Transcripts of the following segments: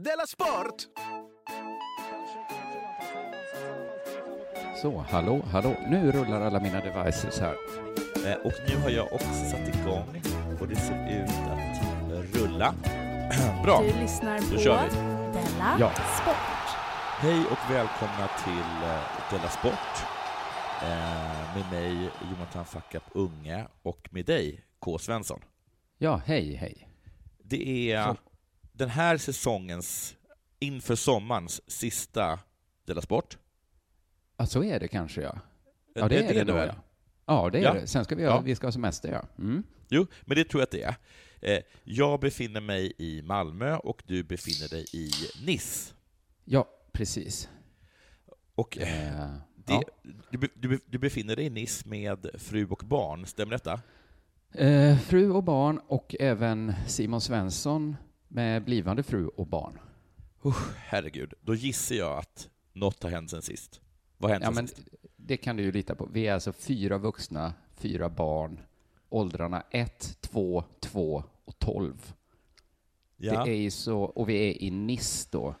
Della Sport! Så, hallå, hallå. Nu rullar alla mina devices här. Eh, Och nu har jag också satt igång och det ser ut att rulla. Bra! Du lyssnar Då på kör vi. Della Ja. Sport. Hej och välkomna till eh, Della Sport. Eh, med mig, Jonathan Fackap Unge, och med dig, K. Svensson. Ja, hej, hej. Det är Så. Den här säsongens, inför sommarens, sista Della Sport. Ja, så är det kanske, ja. Ja, det är det då, väl? ja. Ja, det är Ja. det. Sen ska vi, göra, Ja. vi ska ha semester, ja. Mm. Jo, men det tror jag att det är. Eh, jag befinner mig i Malmö och du befinner dig i Nice. Ja, precis. Och eh, Eh, det, ja. du, du, du befinner dig i Nice med fru och barn, stämmer detta? Eh, fru och barn och även Simon Svensson med blivande fru och barn. Usch, herregud, då gissar jag att något har hänt sen sist. Vad hänt Ja, sen sist? det kan du ju lita på. Vi är alltså fyra vuxna, fyra barn, åldrarna 1, 2, 2 och 12. Ja. Det är ju så, och vi är i Nice då.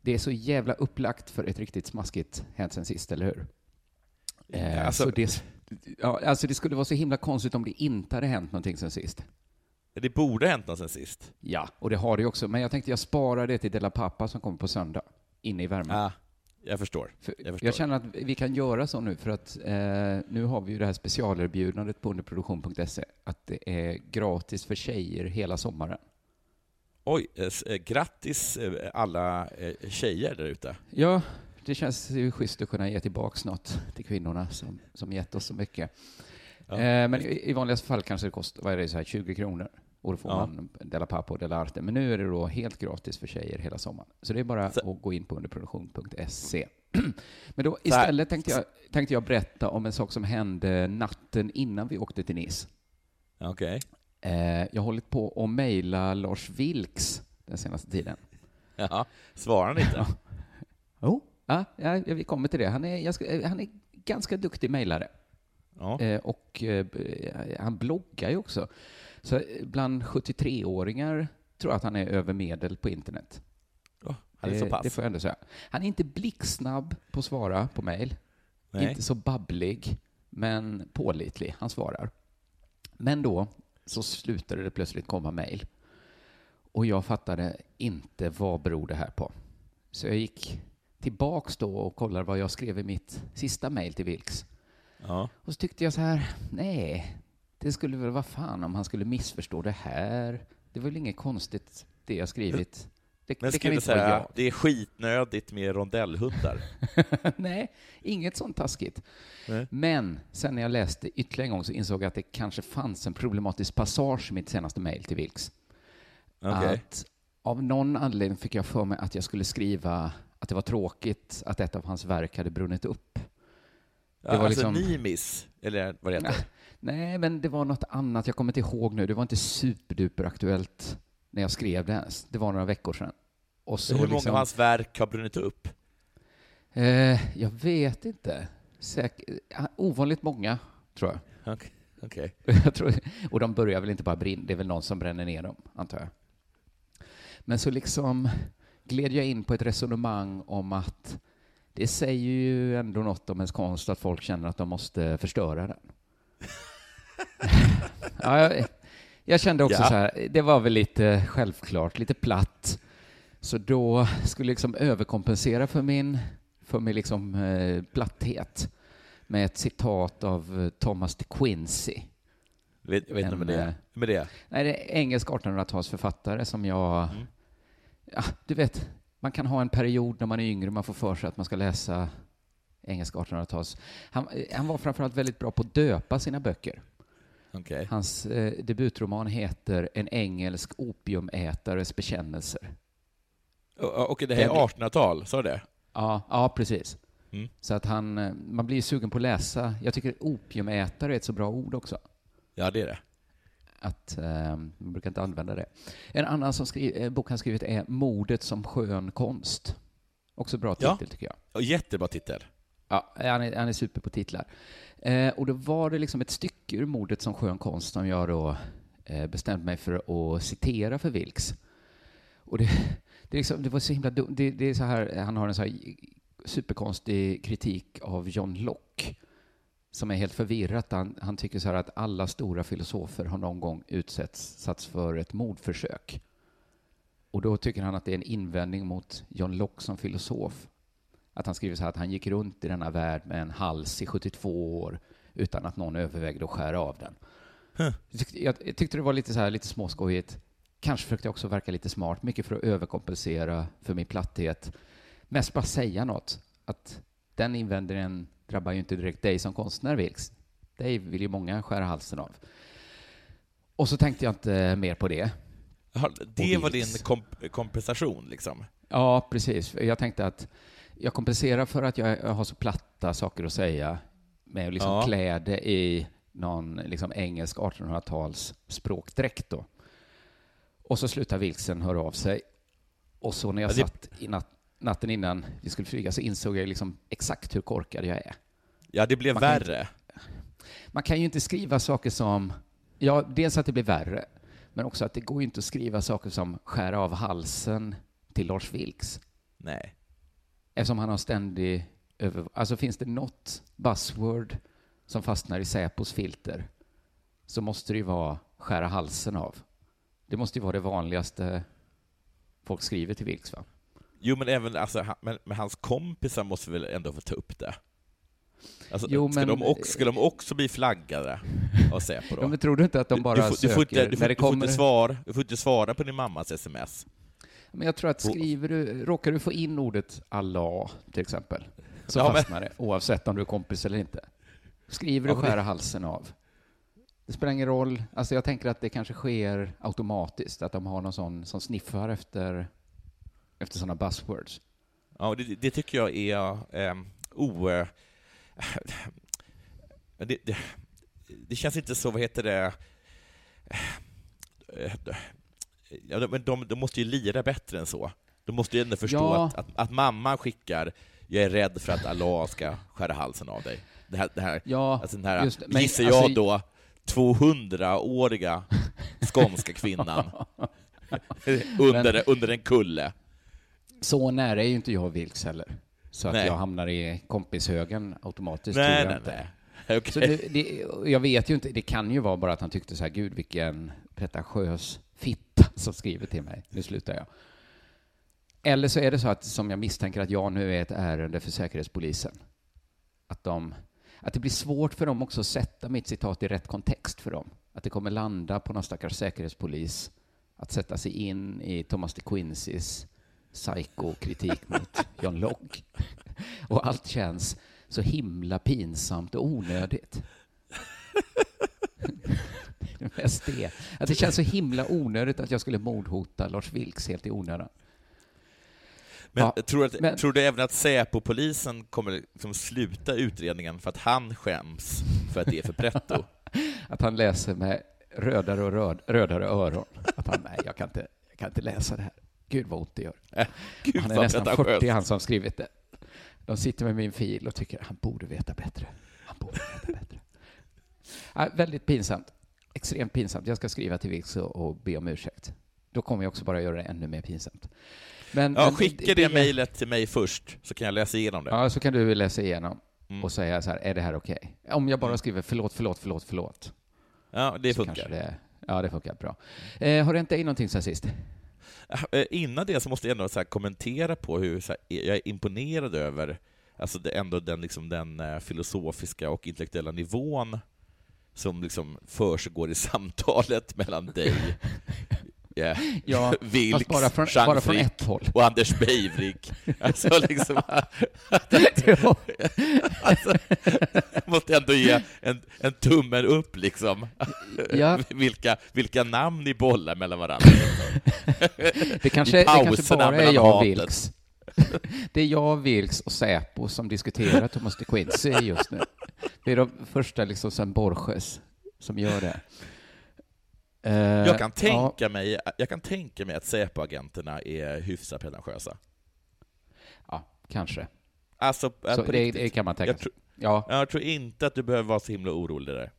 Det är så jävla upplagt för ett riktigt smaskigt Hänt sen sist, eller hur? Eh, alltså- så det, ja, alltså det skulle vara så himla konstigt om det inte hade hänt någonting sen sist. Det borde ha hänt något sen sist. Ja, och det har det ju också. Men jag tänkte jag sparar det till Della Pappa som kommer på söndag, inne i värmen. Ah, jag förstår. För jag förstår. jag känner att vi kan göra så nu för att eh, nu har vi ju det här specialerbjudandet på underproduktion.se att det är gratis för tjejer hela sommaren. Oj, eh, eh, grattis eh, alla eh, tjejer där ute. Ja, det känns ju schysst att kunna ge tillbaks något till kvinnorna som, som gett oss så mycket. Ja. Eh, men i, i vanligaste fall kanske det kostar, vad är det, så här, 20 kronor. Och då får Ja. man Della Pappa och Della Arte. Men nu är det då helt gratis för tjejer hela sommaren. Så det är bara Så- att gå in på underproduktion.se. Men då istället tänkte jag, tänkte jag berätta om en sak som hände natten innan vi åkte till Nice. Okej. Eh, jag har hållit på att mejla Lars Vilks den senaste tiden. Jaha, svarar han inte? Oh. Ja, ja, vi kommer till det. Han är, ska, eh, han är ganska duktig mejlare. Ja. Eh, och eh, han bloggar ju också. Så eh, bland 73-åringar tror jag att han är över medel på internet. Oh, han är så Det- pass. Det får jag ändå säga. Han är inte blixtsnabb på att svara på mejl. Inte så babblig, men pålitlig. Han svarar. Men då så slutade det plötsligt komma mejl. Och jag fattade inte vad beror det här på. Så jag gick tillbaks då och kollade vad jag skrev i mitt sista mejl till Vilks. Ja. Och så tyckte jag så här, nej, det skulle väl vara fan om han skulle missförstå det här. Det var väl inget konstigt det jag skrivit. Det, Men det kan inte vara jag. det är skitnödigt med rondellhundar? Nej, inget sånt taskigt. Nej. Men sen när jag läste ytterligare en gång så insåg jag att det kanske fanns en problematisk passage i mitt senaste mejl till Vilks. Okej. Att av någon anledning fick jag för mig att jag skulle skriva att det var tråkigt att ett av hans verk hade brunnit upp. Ja, det var alltså liksom- Nimis, eller vad det heter. Nej, men det var något annat. Jag kommer inte ihåg nu. Det var inte superduper aktuellt när jag skrev det ens. Det var några veckor sedan. Och så hur många liksom, av hans verk har brunnit upp? eh, jag vet inte. Säk, ovanligt många, tror jag. Jag tror, och de börjar väl inte bara brinna, det är väl någon som bränner ner dem, antar jag. Men så liksom gled jag in på ett resonemang om att det säger ju ändå något om ens konst att folk känner att de måste förstöra den. Ja, jag, jag kände också Ja. så här, det var väl lite självklart, lite platt. Så då skulle jag liksom överkompensera för min, för min liksom, eh, platthet med ett citat av eh, Thomas de Quincey. Vet, vet En, med det. eh, Med det. Nej, det är engelsk 1800-talsförfattare som jag... Mm. Ja, du vet, man kan ha en period när man är yngre, man får för sig att man ska läsa engelsk 1800-tals... Han, eh, han var framförallt väldigt bra på att döpa sina böcker. Okej. Hans eh, debutroman heter En engelsk opiumätares bekännelser. Och, och det här är Den- 1800-tal, sa du det? Ja, ja precis. Mm. Så att han, eh, man blir sugen på att läsa. Jag tycker opiumätare är ett så bra ord också. Ja, det är det. att eh, man brukar inte använda det. En annan som skri- eh, bok han skrivit är Mordet som skön konst. Också bra titel Ja. tycker jag. Och jättebra titel. Ja, han är, han är super på titlar. Eh, och då var det liksom ett stycke ur Mordet som skön konst som jag då eh, bestämde mig för att citera för Vilks. Och det, Det, liksom, det var så himla dumt. Det, det, är så här, han har en så här superkonstig kritik av John Locke som är helt förvirrat. Han, han tycker så här att alla stora filosofer har någon gång utsatts för ett mordförsök. Och då tycker han att det är en invändning mot John Locke som filosof. Att han skriver så här att han gick runt i denna värld med en hals i 72 år utan att någon övervägde att skära av den. Huh. Jag, tyckte, det var lite så här, lite småskojigt. Kanske försökte jag också verka lite smart, mycket för att överkompensera för min platthet. Mest bara säga något. Att den invändningen drabbar ju inte direkt dig som konstnär, Vilks. Dig vill ju många skära halsen av. Och så tänkte jag inte mer på det. Det var din komp- kompensation, liksom? Ja, precis. Jag tänkte att jag kompenserar för att jag har så platta saker att säga med att liksom Ja. klä det i någon liksom engelsk 1800-tals språkdräkt. Då. Och så slutar Vilksen höra av sig. Och så när jag Ja, det- satt i nat natten innan vi skulle flyga så insåg jag liksom exakt hur korkad jag är. Ja, det blev Man kan värre. Man kan ju inte skriva saker som, ja, dels att det blir värre, men också att det går ju inte att skriva saker som skär av halsen till Lars Vilks. Nej. Eftersom han har ständig över... Alltså finns det något buzzword som fastnar i Säpos filter så måste det ju vara skära halsen av. Det måste ju vara det vanligaste folk skriver till Vilks, va? Jo, men även alltså, han- men, men hans kompisar måste väl ändå få ta upp det? Alltså, Jo, ska, men- de också, ska de också bli flaggade av Säpo då? Ja, men tror du inte att de bara du, söker du, får inte, du, får, när det du, får kommer... inte svara, du får inte svara på din mammas sms. Men jag tror att skriver du, råkar du få in ordet Allah, till exempel, så Ja, men- fastnar det, oavsett om du är kompis eller inte. Skriver du Ja, men det- skära halsen av. Det spelar ingen roll. Alltså jag tänker att det kanske sker automatiskt, att de har någon sån som sniffar efter, efter sådana buzzwords. Ja, det, det tycker jag är um, o... eh, det, det, det känns inte så, vad heter det... Eh, Ja, de- men de, de måste ju lira bättre än så. De måste ju ändå förstå Ja. att, att, att mamman skickar ”Jag är rädd för att Allah ska skära halsen av dig”. Det här, det här, Ja, alltså den här just. Men gissar jag alltså- då, 200-åriga skånska kvinnan under, under en kulle. så nära är ju inte jag Vilks heller. Så att Nej. jag hamnar i kompishögen automatiskt. Nej, tror jag nej, inte. nej. Okej. Så det, det, jag vet ju inte, det kan ju vara bara att han tyckte så här, gud vilken pretentiös som skriver till mig. Nu slutar jag. Eller så är det så att, som jag misstänker, att jag nu är ett ärende för Säkerhetspolisen. Att, de, att det blir svårt för dem också att sätta mitt citat i rätt kontext för dem. Att det kommer landa på någon stackars säkerhetspolis att sätta sig in i Thomas de Quincys psykokritik mot John Locke. Och allt känns så himla pinsamt och onödigt. Det. Att det känns så himla onödigt att jag skulle mordhota Lars Vilks helt i onödan. Men Ja, tror, att, men- tror du även att Säpo-polisen kommer liksom sluta utredningen för att han skäms för att det är för pretto? Att han läser med rödare och röd, rödare öron. Att han, nej, jag kan, inte, jag kan inte läsa det här. Gud vad ont det gör. Gud, han är nästan pretentiöst. 40, han som skrivit det. De sitter med min fil och tycker han borde veta bättre. Han borde veta bättre. Ja, väldigt pinsamt. Extremt pinsamt. Jag ska skriva till Vilks och, be om ursäkt. Då kommer jag också bara göra det ännu mer pinsamt. Men, Ja, men skicka det, mejlet till mig först, så kan jag läsa igenom det. Ja, så kan du läsa igenom Mm. och säga så här, är det här okej? Om jag bara skriver förlåt, förlåt, förlåt, förlåt. Ja, det funkar. Det, ja, det funkar bra. Eh, har det hänt dig någonting sen sist? Eh, Innan det så måste jag ändå så kommentera på hur här, jag är imponerad över alltså det, ändå den, liksom, den eh, filosofiska och intellektuella nivån som liksom försiggår i samtalet mellan dig, yeah, Ja, Vilks, bara från, Jean bara från ett håll. och Anders Beivrik. Alltså liksom, alltså, måste ändå ge en, en tummen upp liksom. Ja. Vilka, vilka namn ni bollar mellan varandra. Det kanske, I det kanske bara är jag och. Vilks. Det är jag, Vilks och Säpo som diskuterar Thomas de Quincey just nu. Det är de första, liksom, sen Borges, som gör det. Eh, Jag kan, ja, tänka mig, jag kan tänka mig att Säpo-agenterna är hyfsat pretentiösa. ja, kanske. Alltså, äh, Så på det, riktigt. det kan man tänka jag, sig. Ja, jag tror inte att du behöver vara så himla orolig där.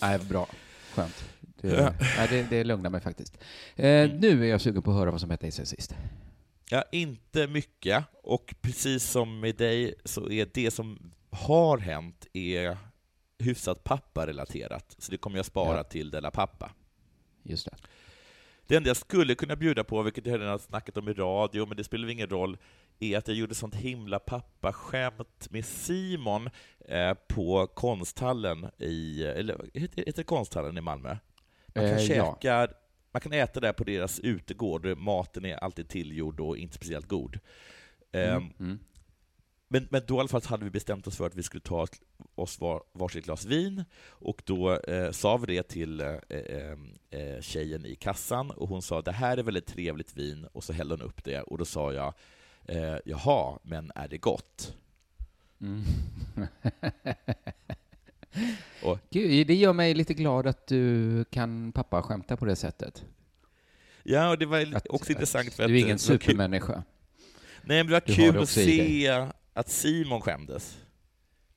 nej, bra. Skönt. Det, Ja. nej, det, det lugnar mig faktiskt. Eh, Nu är jag sugen på att höra vad som hette i sen sist. Ja, inte mycket. Och precis som med dig så är det som har hänt är hyfsat pappa-relaterat. Så det kommer jag spara Ja. till Della Pappa. Just det. Det enda jag skulle kunna bjuda på, vilket jag redan har snackat om i radio, men det spelar ingen roll, är att jag gjorde sånt himla pappaskämt med Simon eh, på konsthallen i, eller heter, heter konsthallen i Malmö? Man kan Eh, ja. käka, man kan äta där på deras utegård, maten är alltid tillgjord och inte speciellt god. Mm. Ehm, Mm. Men, men då i alla fall hade vi bestämt oss för att vi skulle ta oss var, varsitt glas vin, och då eh, sa vi det till eh, eh, eh, tjejen i kassan, och hon sa det här är väldigt trevligt vin, och så hällde hon upp det, och då sa jag eh, jaha, men är det gott? Mm. Och- Gud, det gör mig lite glad att du kan pappa skämta på det sättet. Ja, och det var Att, också intressant för att du är ingen supermänniska. nej, men det var Du kul att se att Simon skämdes.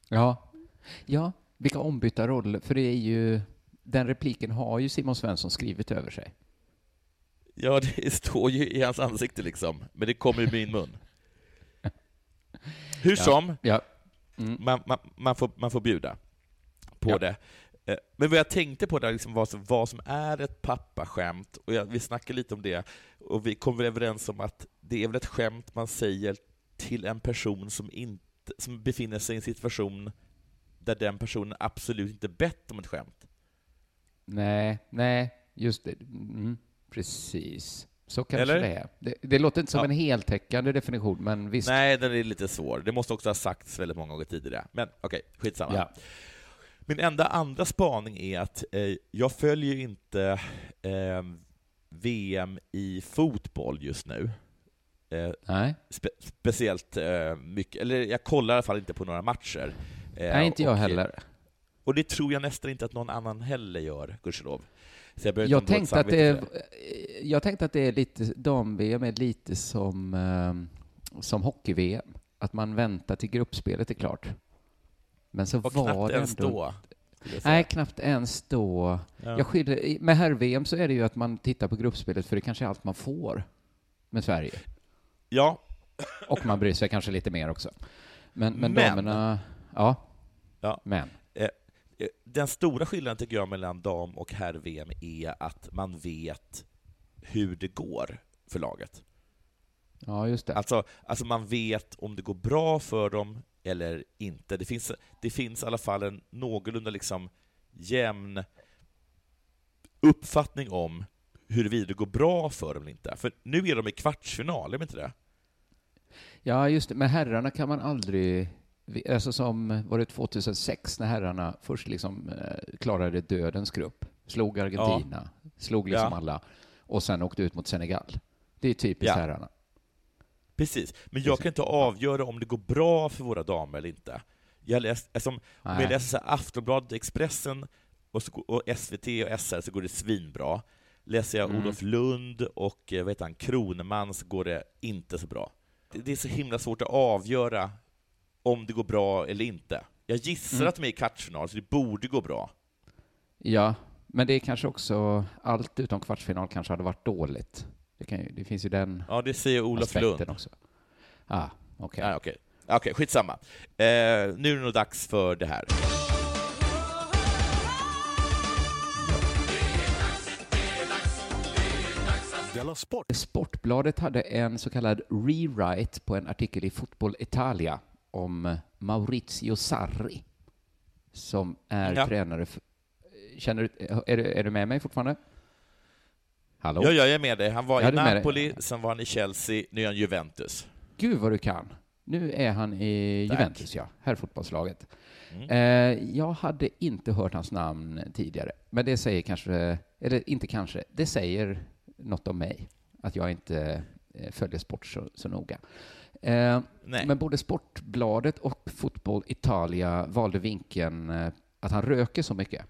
Ja. Ja, vilka ombytta roller. För det är ju... Den repliken har ju Simon Svensson skrivit över sig. Ja, det står ju i hans ansikte liksom, men det kommer i min mun. Hur Ja. som, Ja. Mm. man, man, man, får, man får bjuda på Ja. det. Eh, Men vad jag tänkte på där, liksom vad, som, vad som är ett pappaskämt, och jag, vi snackade lite om det, och vi kom väl överens om att det är väl ett skämt man säger till en person som, inte, som befinner sig i en situation där den personen absolut inte bett om ett skämt. Nej, nej, just det. Mm, precis. Så kanske Eller? det är. Det, det låter inte som Ja. en heltäckande definition, men visst. Nej, den är lite svår. Det måste också ha sagts väldigt många gånger tidigare. Men okej, skitsamma. Ja. Min enda andra spaning är att eh, jag följer inte eh, VM i fotboll just nu. Eh, Nej. spe, speciellt eh, mycket, eller jag kollar i alla fall inte på några matcher. Eh, Nej, inte jag och, heller. Och det tror jag nästan inte att någon annan heller gör, gudskelov. Så jag Jag tänkte, att det, jag tänkte att det är lite, dam-VM är lite som, som hockey-VM. Att man väntar till gruppspelet är klart. Men så Och var knappt det ens ändå... då. Nej, knappt ens då. Ja. Jag skiljer, med herr-VM så är det ju att man tittar på gruppspelet för det kanske är allt man får med Sverige. Ja, Och man bryr sig kanske lite mer också. Men, men, Men- damerna... Ja. Ja. Men. Eh, Den stora skillnaden tycker jag mellan dam och herr-VM är att man vet hur det går för laget. Ja, just det. Alltså, alltså man vet om det går bra för dem eller inte. Det finns, det finns i alla fall en någorlunda liksom jämn uppfattning om huruvida det går bra för dem eller inte. För nu är de i kvartsfinal, är de inte det? Ja, just det. Med herrarna kan man aldrig... Alltså som var det 2006 när herrarna först liksom eh, klarade dödens grupp. Slog Argentina, slog liksom Ja. alla och sen åkte ut mot Senegal. Det är typiskt Ja. herrarna. Precis. Men jag kan inte avgöra om det går bra för våra damer eller inte. Jag läst, alltså, om Nej. jag läser Aftonbladet, Expressen och SVT och SR så går det svinbra. Läser jag Mm. Olof Lund och eh, heter han, Kroneman så går det inte så bra. Det, är så himla svårt att avgöra om det går bra eller inte. Jag gissar Mm. att de är i kvartsfinal, så det borde gå bra. Ja, men det är kanske också... Allt utom kvartsfinal kanske hade varit dåligt. Det, kan ju, det finns ju den Ja, det säger Olof Lund. också. Ah, okej. Ja, Okej, Okej, skitsamma. Eh, nu är det nog dags för det här. Della Sport! Sportbladet hade en så kallad rewrite på en artikel i Fotboll Italia om Maurizio Sarri, som är Ja. tränare för... Känner du, är, du, är du med mig fortfarande? Hallå? Ja, jag är med dig. Han var Ja, i. Napoli, sen var han i Chelsea, nu är han Juventus. Gud vad du kan. Nu är han i Tack. Juventus, ja. Här fotbollslaget. Mm. Eh, jag hade inte hört hans namn tidigare, men det säger kanske, eller inte kanske, det säger något om mig, att jag inte eh, följer sport så, så noga. Eh, men både Sportbladet och Fotboll Italia valde vinkeln eh, att han röker så mycket.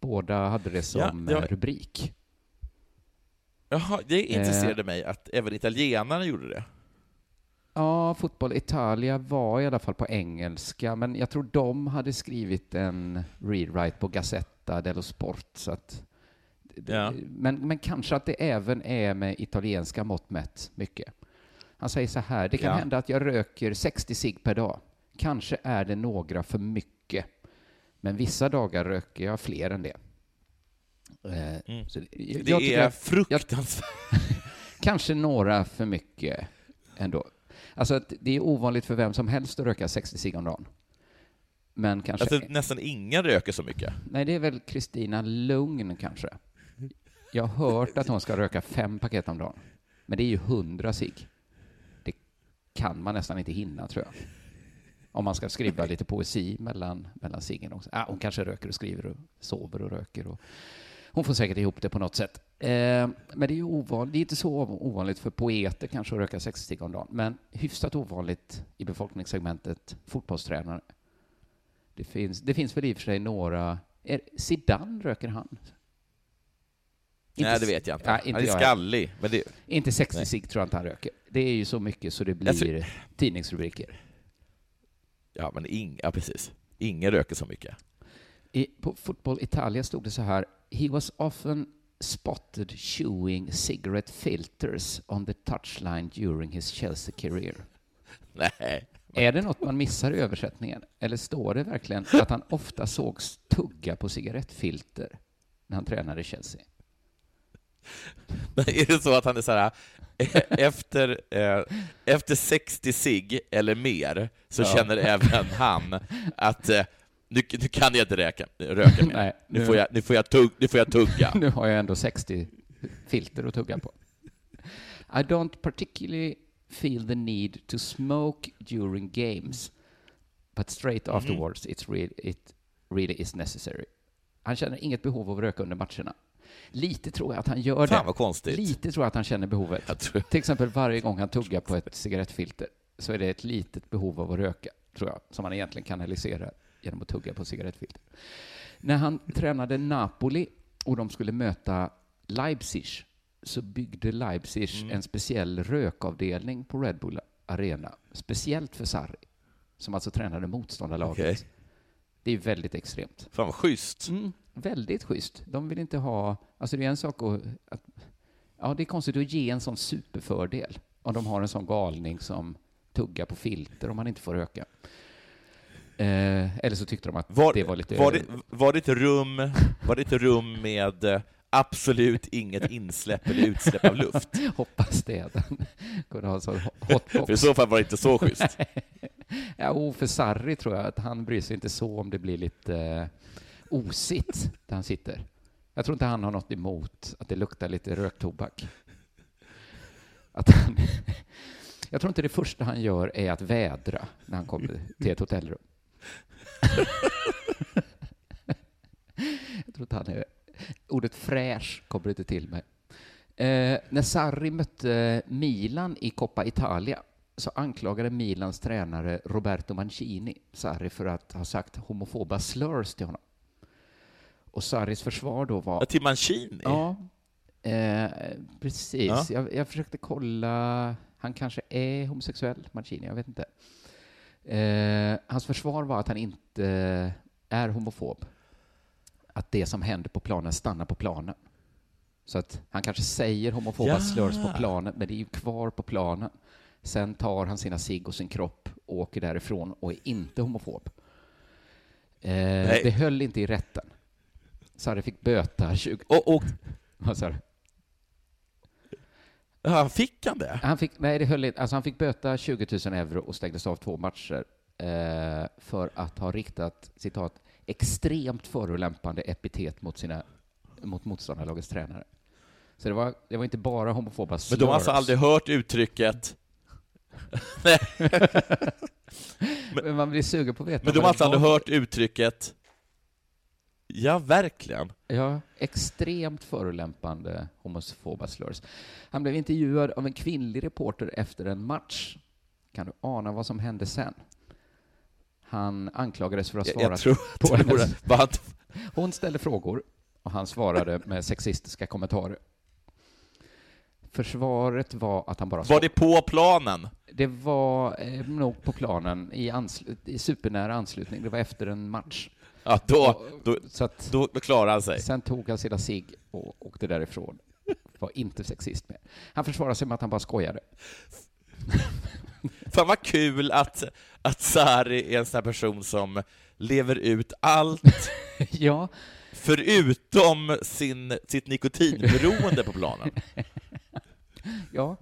Båda hade det som Ja, det var- eh, rubrik. Jaha, det Eh. intresserade mig att även italienarna gjorde det. Ja, Fotboll Italia var i alla fall på engelska, men jag tror de hade skrivit en rewrite på Gazzetta dello Sport, så att... Ja. Men, men kanske att det även är med italienska mått mätt mycket. Han säger så här, det kan Ja. hända att jag röker 60 cigg per dag. Kanske är det några för mycket. Men vissa dagar röker jag fler än det. Eh, Mm. jag, Det jag är att fruktansvärt. kanske några för mycket ändå. Alltså det är ovanligt för vem som helst att röka 60 cigg om dagen. Men kanske... Alltså, nästan ingen röker så mycket. Nej, det är väl Kristina Lugn kanske. Jag har hört att hon ska röka fem paket om dagen. Men det är ju hundra cigg. Det kan man nästan inte hinna, tror jag. Om man ska skriva lite poesi mellan, mellan ciggen också. Ah, hon kanske röker och skriver och sover och röker. Och hon får säkert ihop det på något sätt. Eh, men det är ju ovanligt, det är inte så ovanligt för poeter kanske att röka 60 cigg om dagen. Men hyfsat ovanligt i befolkningssegmentet fotbollstränare. Det finns, det finns väl i och för sig några... Är, Zidane, röker han? Nej, det vet jag inte. Nej, inte Han är jag. skallig. Men det, Inte 60 Nej. cigg tror jag inte han röker. Det är ju så mycket så det blir tror- tidningsrubriker. ja, men ing, ja, precis. Ingen röker så mycket. I, på Fotboll Italia stod det så här. He was often spotted chewing cigarette filters on the touchline during his Chelsea career. Nej. Är det något man missar i översättningen? Eller står det verkligen att han ofta sågs tugga på cigarettfilter när han tränade i Chelsea? Men är det så att han är så här, eh, efter, eh, efter 60 sig eller mer, så Ja. känner även han att eh, nu, nu kan jag inte röka, röka mer. Nej, nu, nu- får jag, nu, får jag tugg, nu får jag tugga. Nu har jag ändå 60 filter att tugga på. I don't particularly feel the need to smoke during games, but straight Mhm. afterwards it's re- it really is necessary. Han känner inget behov av att röka under matcherna. Lite tror jag att han gör Fan det. vad konstigt. Lite tror jag att han känner behovet. Tror, Till exempel varje gång han tuggar på ett cigarettfilter så är det ett litet behov av att röka, tror jag, som han egentligen kanaliserar genom att tugga på cigarettfilter. När han tränade Napoli och de skulle möta Leipzig så byggde Leipzig Mm. en speciell rökavdelning på Red Bull Arena, speciellt för Sarri, som alltså tränade motståndarlaget. Okej. Det är väldigt extremt. fan vad schysst. Mm, väldigt schysst. De vill inte ha... Alltså det är en sak att, att... Ja, det är konstigt att ge en sån superfördel om de har en sån galning som tuggar på filter om man inte får röka. Eh, eller så tyckte de att Var, det var lite... var, det, var det ett rum, var det ett rum med eh, absolut inget insläpp eller utsläpp av luft? Hoppas det. Den kunde ha en sån För i hotbox. så fall var det inte så schysst. ja, och för Sarri tror jag att han bryr sig inte så om det blir lite eh, osigt där han sitter. Jag tror inte han har något emot att det luktar lite röktobak. Att han, jag tror inte det första han gör är att vädra när han kommer till ett hotellrum. jag tror inte han är... Ordet fräsch kommer inte till mig. Eh, när Sarri mötte Milan i Coppa Italia så anklagade Milans tränare Roberto Mancini Sarri för att ha sagt homofoba slurs till honom. Och Sarris försvar då var... Till Mancini? Ja, eh, precis. Ja. Jag, jag försökte kolla. Han kanske är homosexuell, Mancini, jag vet inte. Eh, hans försvar var att han inte är homofob. Att det som händer på planen stannar på planen. Så att han kanske säger homofoba Ja. slurs på planen, men det är ju kvar på planen. Sen tar han sina cigg och sin kropp och åker därifrån och är inte homofob. Eh, det höll inte i rätten. Sarri fick böta 20... Och, och Vad sa du? ja, fick han det? Han fick, nej, det höll inte. Alltså han fick böta 20 000 euro och stängdes av två matcher eh, för att ha riktat, citat, extremt förolämpande epitet mot, sina, mot motståndarlagets tränare. Så det var, det var inte bara homofoba Men de har alltså slurs. aldrig hört uttrycket... Men man blir sugen på att veta Men de har alltså aldrig hört uttrycket... Ja, verkligen. Ja, extremt förolämpande homofoba slurs. Han blev intervjuad av en kvinnlig reporter efter en match. Kan du ana vad som hände sen? Han anklagades för att Jag, svara jag tror, på tror hennes- Hon ställde frågor och han svarade med sexistiska kommentarer. Försvaret var att han bara Var det på planen? Det var eh, nog på planen i, anslu- i supernära anslutning. Det var efter en match. Ja, då, då, Så att, då, klarar han sig. sen tog han sina cigg och åkte därifrån. Var inte sexist med. Han försvarade sig med att han bara skojade. Fan vad kul att, att Sari är en sån här person som lever ut allt ja, förutom sin, sitt nikotinberoende på planen. ja,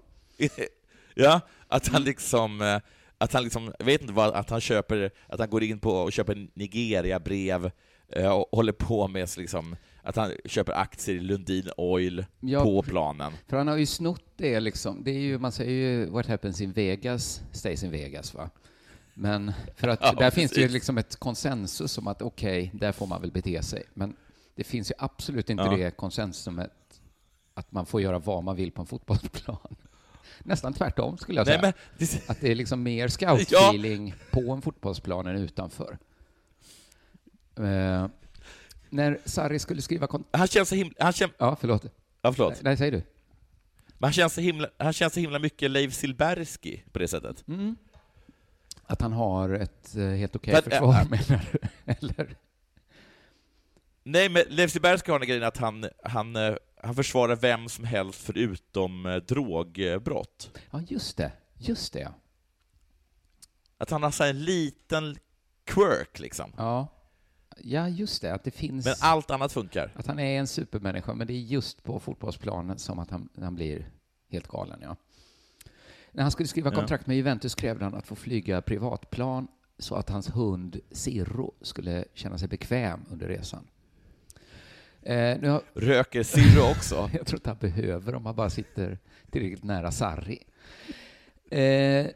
Ja, att han liksom, eh, att han liksom, jag vet inte vad, att han köper, att han går in på och köper Nigeria-brev eh, och håller på med liksom, att han köper aktier i Lundin Oil Ja, på planen. för han har ju snott det liksom. Det är ju, man säger ju what happens in Vegas stays in Vegas va. Men för att Ja, där finns det ju precis. liksom ett konsensus om att okej, där får man väl bete sig. Men det finns ju absolut inte Ja. det konsensuset att man får göra vad man vill på en fotbollsplan. Nästan tvärtom skulle jag Nej, säga. men, det, Att det är liksom mer scout-feeling på en fotbollsplan än utanför. Eh, när Sarri skulle skriva han känns så himla, han känns, Ja, förlåt. ja förlåt, Nej, säger du. men han känns så himla, han känns så himla mycket Leif Silbersky på det sättet. Mm. Att han har ett eh, helt okej Men, försvar, äh, menar du? Eller? Nej, men Leif Silbersky har den grejen att han, han, eh, han försvarar vem som helst förutom eh, drogbrott. Ja, just det. Just det. Att han har så en liten quirk liksom. Ja, ja just det. Att det finns... Men allt annat funkar. Att han är en supermänniska, men det är just på fotbollsplanen som att han, han blir helt galen, ja. När han skulle skriva kontrakt med Juventus krävde han att få flyga privatplan så att hans hund Cirro skulle känna sig bekväm under resan. Eh, har, Röker Sirro också. Jag tror inte han behöver om han bara sitter tillräckligt nära Sarri. Eh,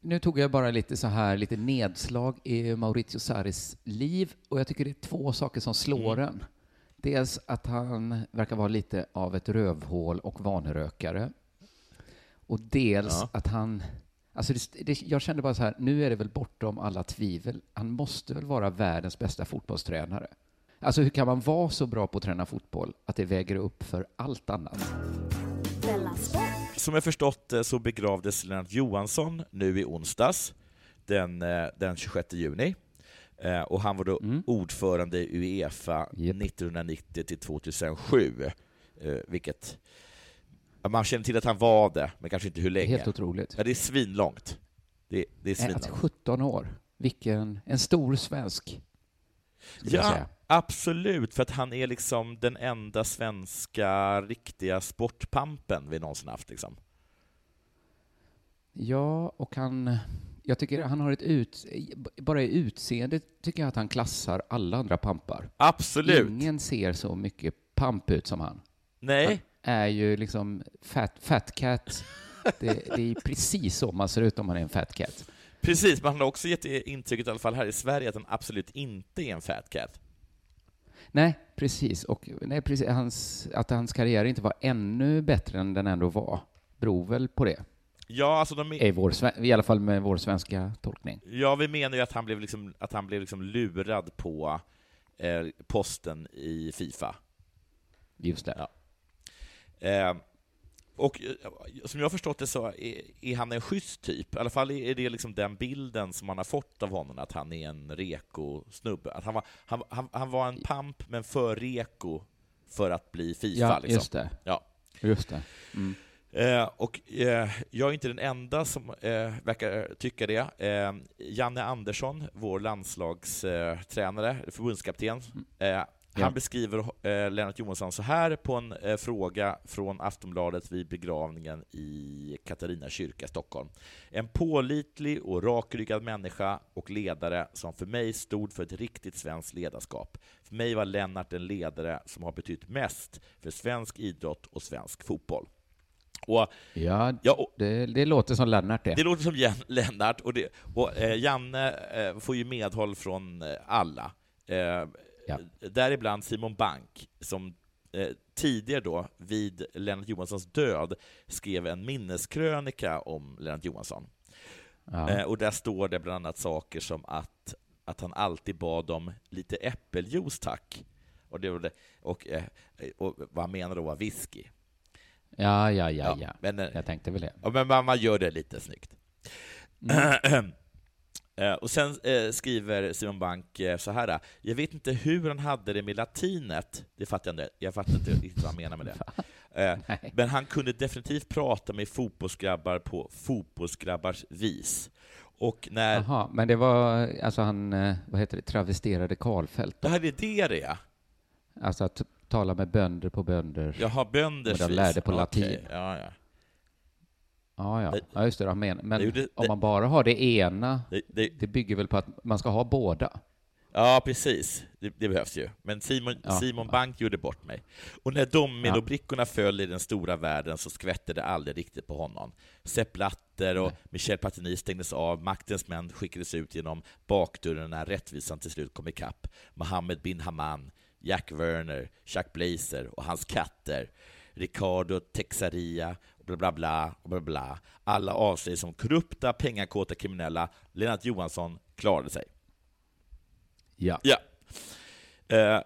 nu tog jag bara lite så här, lite nedslag i Maurizio Sarris liv och jag tycker det är två saker som slår Mm. en. Dels att han verkar vara lite av ett rövhål och vanerökare. Och dels Ja. att han... Alltså det, det, jag kände bara så här, nu är det väl bortom alla tvivel. Han måste väl vara världens bästa fotbollstränare. Alltså hur kan man vara så bra på att träna fotboll att det väger upp för allt annat? Som jag förstått det så begravdes Lennart Johansson nu i onsdags, den, eh, den 26 juni. Eh, Och han var då Mm. ordförande i Uefa Japp. 1990 till 2007. eh, Vilket... Man känner till att han var det, men kanske inte hur länge. Helt otroligt. Ja, det är svinlångt. Det, det är Alltså, svinlångt. 17 år. Vilken... En stor svensk. Ja. Absolut, för att han är liksom den enda svenska riktiga sportpampen vi någonsin haft. Liksom. Ja, och han... Jag tycker han har ett ut... Bara i utseende tycker jag att han klassar alla andra pampar. Absolut! Ingen ser så mycket pamp ut som han. Nej, Är ju liksom fat, fat cat. Det, det är precis så man ser ut om man är en fat cat. precis, men han har också gett intrycket, i alla fall här i Sverige, att han absolut inte är en fat cat. Nej, precis. Och nej, precis, hans, att hans karriär inte var ännu bättre än den ändå var beror väl på det. Ja, alltså de I, vår, I alla fall med vår svenska tolkning. ja, vi menar ju att han blev, liksom, att han blev liksom lurad på eh, posten i Fifa. Just det. Ja. Eh, och eh, som jag har förstått det så är, är han en schysst typ. I alla fall är det liksom den bilden som man har fått av honom, att han är en reko-snubbe. Att han, var, han, han, han var en pamp, men för reko för att bli Fifa. Ja, liksom. just det. Ja. Just det. Mm. Eh, och eh, jag är inte den enda som eh, verkar tycka det. Eh, Janne Andersson, vår landslagstränare, förbundskapten, eh, han Ja. beskriver eh, Lennart Johansson så här på en eh, fråga från Aftonbladet vid begravningen i Katarina kyrka, Stockholm. En pålitlig och rakryggad människa och ledare som för mig stod för ett riktigt svenskt ledarskap. För mig var Lennart en ledare som har betytt mest för svensk idrott och svensk fotboll. Och, Ja, ja, och det, det låter som Lennart det. det låter som Jan, Lennart, och, det, och eh, Janne eh, får ju medhåll från eh, alla. Ja. Däribland Simon Bank, som eh, tidigare då, vid Lennart Johanssons död, skrev en minneskrönika om Lennart Johansson. Ja. Eh, och där står det bland annat saker som att, att han alltid bad om lite äppeljuice, tack. Och, det, och, eh, och vad han menar då var whisky. ja, ja, ja, ja. Men, eh, Jag tänkte väl det. Ja, men man, man gör det lite snyggt. Eh, och sen eh, skriver Simon Bank eh, så här. Jag vet inte hur han hade det med latinet. Det fattar jag inte. Jag fattar inte riktigt vad han menar med det. Eh, men han kunde definitivt prata med fotbollsgrabbar på fotbollsgrabbars vis. Och när... Jaha, men det var, alltså han, eh, vad heter det, travesterade Karlfeldt. Det här är det det är? Alltså att tala med bönder på bönder. Jaha, bönders Och de lärde på latin. Ja, ja. Ja, ja. Det- ja just det, de men, men det gjorde- om det- man bara har det ena, Det, bygger väl på att man ska ha båda? ja, precis. Det, behövs ju. Men Simon, Ja. Simon Bank gjorde bort mig. Och när dominobrickorna föll i den stora världen så skvätte det aldrig riktigt på honom. Sepp Blatter och Michel Platini stängdes av, maktens män skickades ut genom bakdörren när rättvisan till slut kom ikapp. Mohammed bin Haman, Jack Werner, Chuck Blazer och hans katter, Ricardo Texaria, och bla bla bla, och bla bla. Alla avslöjades som korrupta, pengakåta kriminella. Lennart Johansson klarade sig. Ja. Ja. Eh,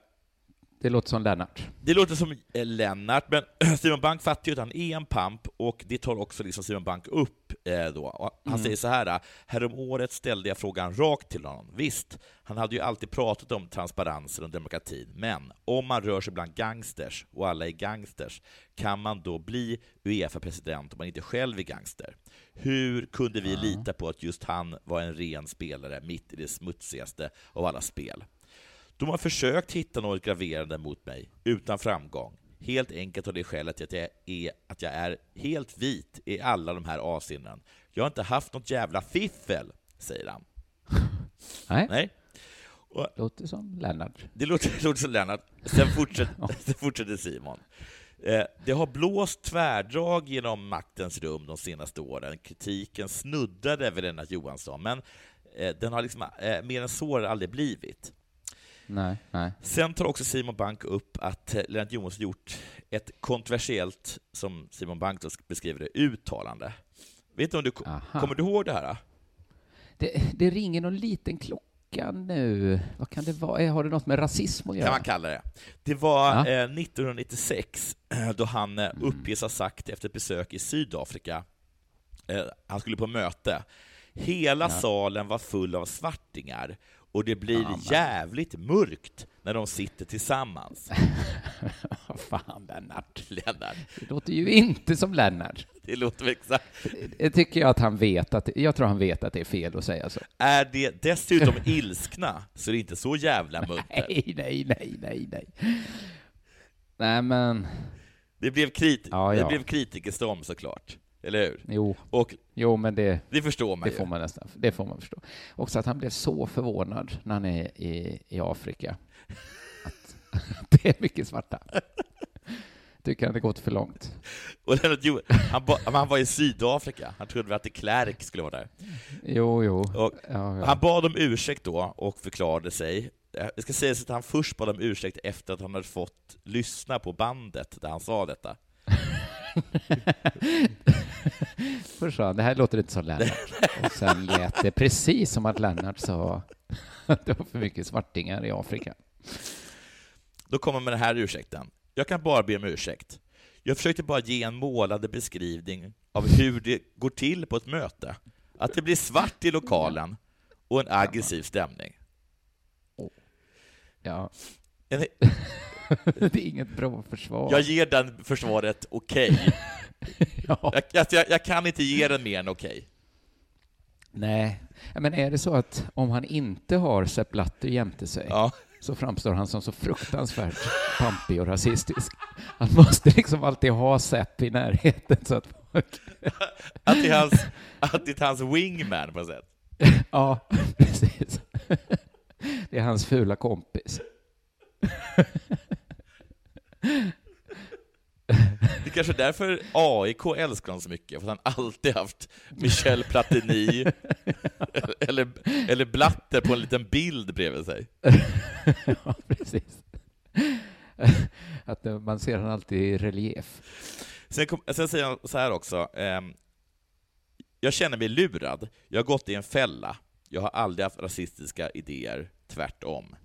Det låter som Lennart. det låter som eh, Lennart, men Simon Bank fattar ju att han är en pamp, och det tar också liksom Simon Bank upp eh, då. Han säger så här, härom året ställde jag frågan rakt till honom. Visst, han hade ju alltid pratat om transparensen och demokratin, men om man rör sig bland gangsters, och alla är gangsters, kan man då bli Uefa-president om man inte själv är gangster? Hur kunde vi lita på att just han var en ren spelare mitt i det smutsigaste av alla spel? De har försökt hitta något graverande mot mig, utan framgång. Helt enkelt av det skälet att jag, är, att jag är helt vit i alla de här avseenden. Jag har inte haft något jävla fiffel, säger han. Nej, Nej, låter som Lennart. det låter, låter som Lennart. Sen fortsätter, sen fortsätter Simon. Eh, Det har blåst tvärdrag genom maktens rum de senaste åren. Kritiken snuddade vid Lennart Johansson, men eh, den har liksom, eh, mer än så har det aldrig blivit. Nej, nej. Sen tar också Simon Bank upp att eh, Lennart Johansson gjort ett kontroversiellt, som Simon Bank beskriver det, uttalande. Vet du om du, Aha. kommer du ihåg det här? Det, det ringer någon liten klocka nu. Vad kan det vara? Eh, Har det något med rasism att kan göra? man kalla det. Det var Ja. eh, 1996 eh, då han eh, uppges ha sagt efter ett besök i Sydafrika, eh, han skulle på möte, hela Ja. salen var full av svartingar och det blir Ja, men- jävligt mörkt när de sitter tillsammans. Fan, Lennart. Lennart, Det låter ju inte som Lennart. det låter exakt Det tycker jag att han vet att, jag tror han vet att det är fel att säga så. Är det dessutom ilskna så är det inte så jävla muntert. Nej, nej, nej, nej, nej. Nej, men, Det blev, krit Ja, det ja. blev kritikerstorm såklart, eller hur? jo, Och jo, men det, det förstår man det ju. får man nästan, det får man förstå. Också att han blev så förvånad när han är i, i Afrika. Att det är mycket svarta. Tycker han det gått för långt. Och Lennart Jo- han, ba, han var i Sydafrika, han trodde väl att de Klerk skulle vara där. Jo, jo. Och Ja, ja. Han bad om ursäkt då och förklarade sig. Det ska sägas att han först bad om ursäkt efter att han hade fått lyssna på bandet där han sa detta. Först sa han, det här låter inte som Lennart. Och sen lät det precis som att Lennart sa att det var för mycket svartingar i Afrika. Då kommer man med den här ursäkten. Jag kan bara be om ursäkt. Jag försökte bara ge en målande beskrivning av hur det går till på ett möte. Att det blir svart i lokalen och en aggressiv stämning. Ja, En- det är inget bra försvar. Jag ger den försvaret okej. Ja. Jag, jag, jag kan inte ge den mer än okej. Nej, men är det så att om han inte har Sepp Blatter jämte sig Ja. så framstår han som så fruktansvärt pampig och rasistisk. Han måste liksom alltid ha Sepp i närheten så att folk... Att det är hans, att det är hans wingman på något sätt. Ja, precis. Det är hans fula kompis. Det är kanske är därför AIK älskar honom så mycket, för att han alltid haft Michel Platini eller, eller Blatter på en liten bild bredvid sig. Ja, precis. Att man ser han alltid i relief. Sen, kom, sen säger han så här också. ehm, jag känner mig lurad. Jag har gått i en fälla. Jag har aldrig haft rasistiska idéer, tvärtom.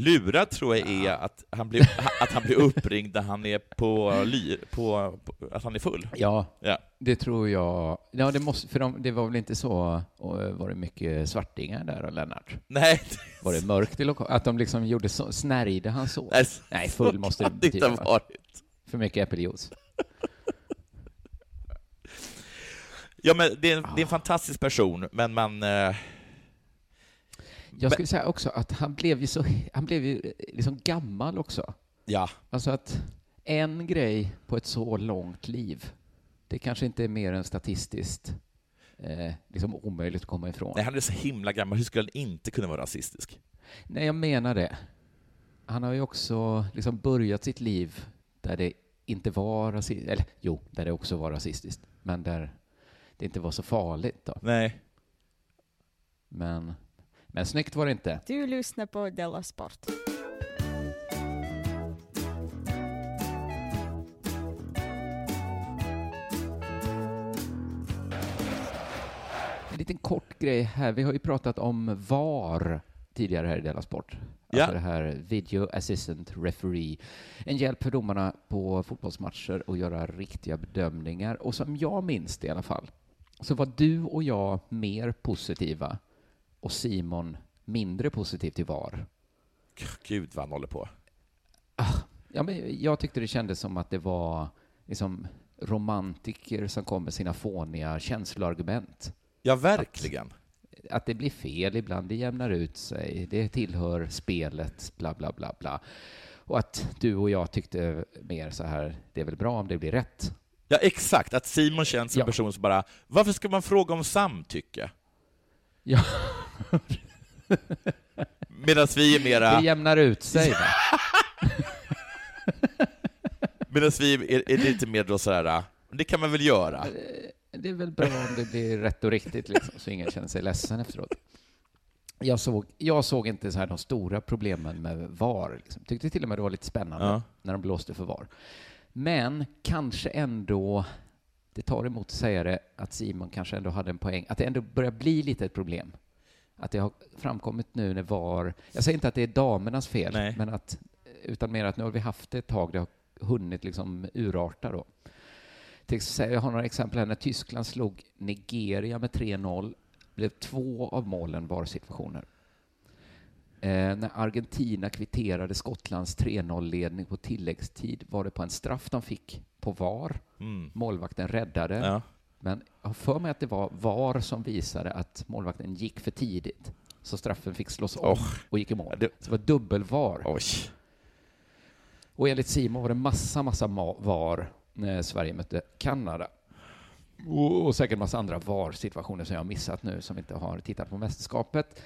Lurad tror jag är att han blir, att han blir uppringd när han är på, ly, på, på att han är full. Ja, Ja. det tror jag. Ja, det måste, för de, det var väl inte så, och var det mycket svartingar där, Lennart? Nej, Var det mörkt i lokalen? Att de liksom gjorde så, snärjde han så? nej, Nej, full måste det inte betyda, ha va? varit. För mycket äppeljuice. Ja, men det är, en, det är en fantastisk person, men man... Eh, Jag skulle säga också att han blev ju så, han blev ju liksom gammal också. ja, Alltså att en grej på ett så långt liv, det kanske inte är mer än statistiskt eh, liksom omöjligt att komma ifrån. nej, han är så himla gammal, hur skulle han inte kunna vara rasistisk? Nej, jag menar det. Han har ju också liksom börjat sitt liv där det inte var rasistiskt, eller jo, där det också var rasistiskt, men där det inte var så farligt då. Nej. Men, men snyggt var det inte. Du lyssnar på Della Sport. En liten kort grej här. Vi har ju pratat om VAR tidigare här i Della Sport. Ja. Alltså det här Video Assistant Referee. En hjälp för domarna på fotbollsmatcher att göra riktiga bedömningar. Och som jag minns det i alla fall, så var du och jag mer positiva och Simon mindre positiv till VAR. Gud vad han håller på. Ja, men jag tyckte det kändes som att det var liksom romantiker som kom med sina fåniga känsloargument. Ja, verkligen. att det blir fel ibland, det jämnar ut sig, det tillhör spelet, bla bla bla bla. Och att du och jag tyckte mer så här, det är väl bra om det blir rätt. Ja, exakt. Att Simon känns som en Ja. person som bara, varför ska man fråga om samtycke? Ja. Medan vi är Det mera, jämnar ut sig. Medan vi är, är lite mer då sådär, det kan man väl göra? Det är väl bra om det blir rätt och riktigt, liksom, så ingen känner sig ledsen efteråt. Jag såg, jag såg inte så här de stora problemen med VAR. Liksom. Tyckte till och med det var lite spännande Ja. när de blåste för VAR. Men kanske ändå, det tar emot att säga det, att Simon kanske ändå hade en poäng, att det ändå börjar bli lite ett problem. Att det har framkommit nu när VAR, jag säger inte att det är damernas fel, Nej. men att, utan mer att nu har vi haft det ett tag, det har hunnit liksom urarta då. Jag har några exempel här. När Tyskland slog Nigeria med 3-0 blev två av målen VAR-situationer. Eh, när Argentina kvitterade Skottlands 3-0-ledning på tilläggstid var det på en straff de fick på VAR. Mm. Målvakten räddade, Ja. Men jag har för mig att det var VAR som visade att målvakten gick för tidigt. Så straffen fick slås om Oh. och gick i mål. Det- var dubbel-VAR. Oj. Och enligt Simon var det massa, massa ma- VAR när Sverige mötte Kanada. Och, och säkert massa andra VAR-situationer som jag har missat nu, som inte har tittat på mästerskapet.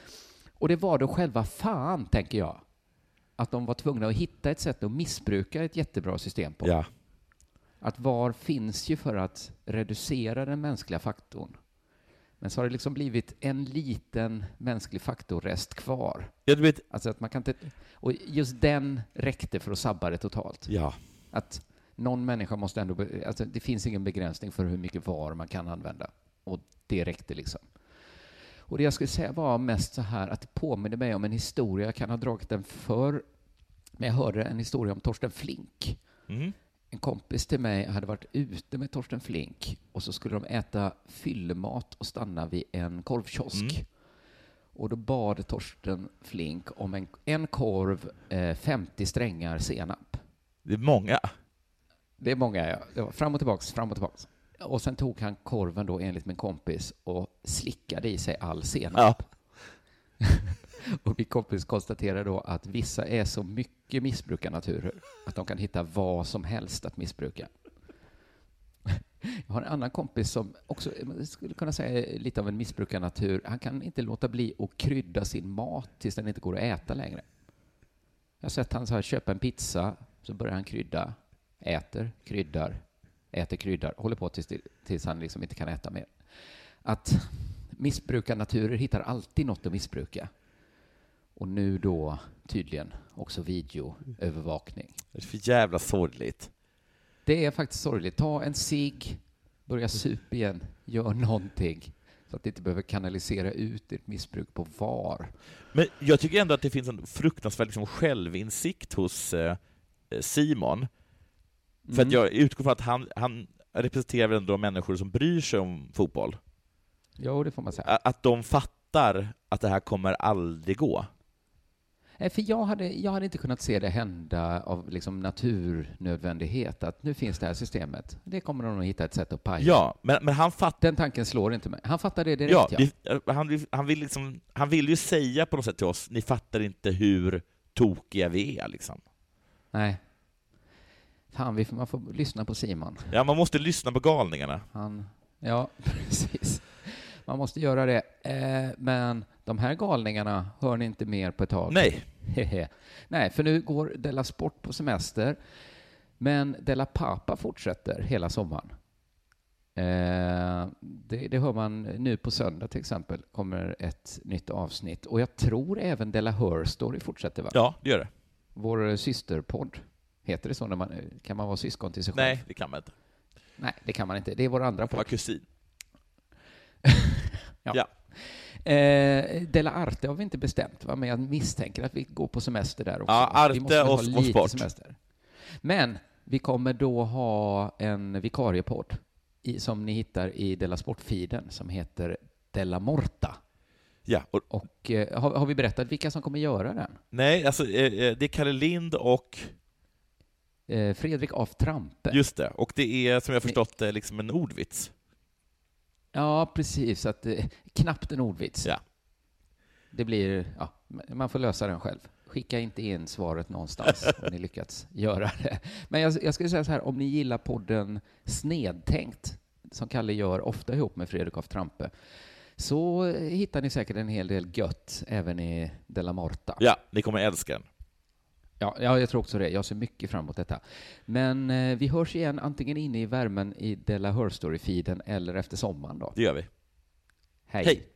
Och det var då själva fan, tänker jag, att de var tvungna att hitta ett sätt att missbruka ett jättebra system på. Ja. Att VAR finns ju för att reducera den mänskliga faktorn. Men så har det liksom blivit en liten mänsklig faktorrest kvar. ja, vet, Alltså att man kan inte... Och just den räckte för att sabba det totalt. ja. Att någon människa måste ändå... be- Alltså det finns ingen begränsning för hur mycket VAR man kan använda. Och det räckte liksom. Och det jag skulle säga var mest så här att det påminner mig om en historia, jag kan ha dragit den för men jag hörde en historia om Torsten Flink. Mm. En kompis till mig hade varit ute med Torsten Flink och så skulle de äta fyllemat och stanna vid en korvkiosk. Mm. Och då bad Torsten Flink om en, en korv, eh, 50 strängar senap. Det är många. Det är många, ja. Det var fram och tillbaks, fram och tillbaks. Och sen tog han korven då enligt min kompis och slickade i sig all senap. Ja. Och min kompis konstaterar då att vissa är så mycket missbrukarnaturer att de kan hitta vad som helst att missbruka. Jag har en annan kompis som också eh, skulle kunna säga är lite av en missbrukarnatur. Han kan inte låta bli att krydda sin mat tills den inte går att äta längre. Jag har sett han så här köpa en pizza, så börjar han krydda, äter, kryddar, äter, kryddar, håller på tills, tills han liksom inte kan äta mer. Att missbrukarnaturer hittar alltid något att missbruka. Och nu då tydligen också videoövervakning. Det är för jävla sorgligt. Det är faktiskt sorgligt. Ta en cigg, börja sup igen, gör någonting att det inte behöver kanalisera ut ditt missbruk på VAR. Men jag tycker ändå att det finns en fruktansvärd liksom, självinsikt hos eh, Simon. För Mm. att jag utgår från att han, han representerar väl ändå de människor som bryr sig om fotboll. Jo, det får man säga. Att de fattar att det här kommer aldrig gå. Nej, för jag hade, jag hade inte kunnat se det hända av liksom naturnödvändighet, att nu finns det här systemet. Det kommer de att hitta ett sätt att paja. Ja, men, men han fattar Den tanken slår inte mig. Han fattar det direkt, Ja, ja. vi, eh, han, han, vill liksom, han vill ju säga på något sätt till oss, ni fattar inte hur tokiga vi är liksom. Nej. Fan, man får lyssna på Simon. Ja, man måste lyssna på galningarna. Han, ja, precis. Man måste göra det. Eh, men de här galningarna hör ni inte mer på ett tag. Nej. Nej, för nu går Della Sport på semester. Men Della Papa fortsätter hela sommaren. Eh, det, det hör man nu på söndag till exempel, kommer ett nytt avsnitt. Och jag tror även Della Her Story fortsätter, va? ja, det gör det. Vår systerpodd. Heter det så när man, kan man vara syskon till sig själv? Nej, det kan man inte. Nej, det kan man inte. Det är vår andra kan vara podd. kusin. Eh, Della Arte har vi inte bestämt, va? men jag misstänker att vi går på semester där också. Ja, Arte vi måste och- ha och lite sport. semester. Men vi kommer då ha en vikariepodd i, som ni hittar i Della Sport-feeden som heter Della Morta. Ja, och, Och eh, har, har vi berättat vilka som kommer göra den? nej, alltså eh, eh, det är Kalle Lind och, Eh, Fredrik af Trampe. just det, och det är som jag förstått det liksom en ordvits. Ja, precis. Att, eh, knappt en ordvits. Ja. Det blir, ja, man får lösa den själv. Skicka inte in svaret någonstans om ni lyckats göra det. Men jag, jag skulle säga så här, om ni gillar podden Snedtänkt, som Kalle gör ofta ihop med Fredrik af Trampe, så hittar ni säkert en hel del gött även i Della Morta. Ja, ni kommer älska den. Ja, ja, jag tror också det. Jag ser mycket fram emot detta. Men eh, vi hörs igen antingen inne i värmen i Della Her Story-feeden eller efter sommaren då. Det gör vi. Hej. Hej!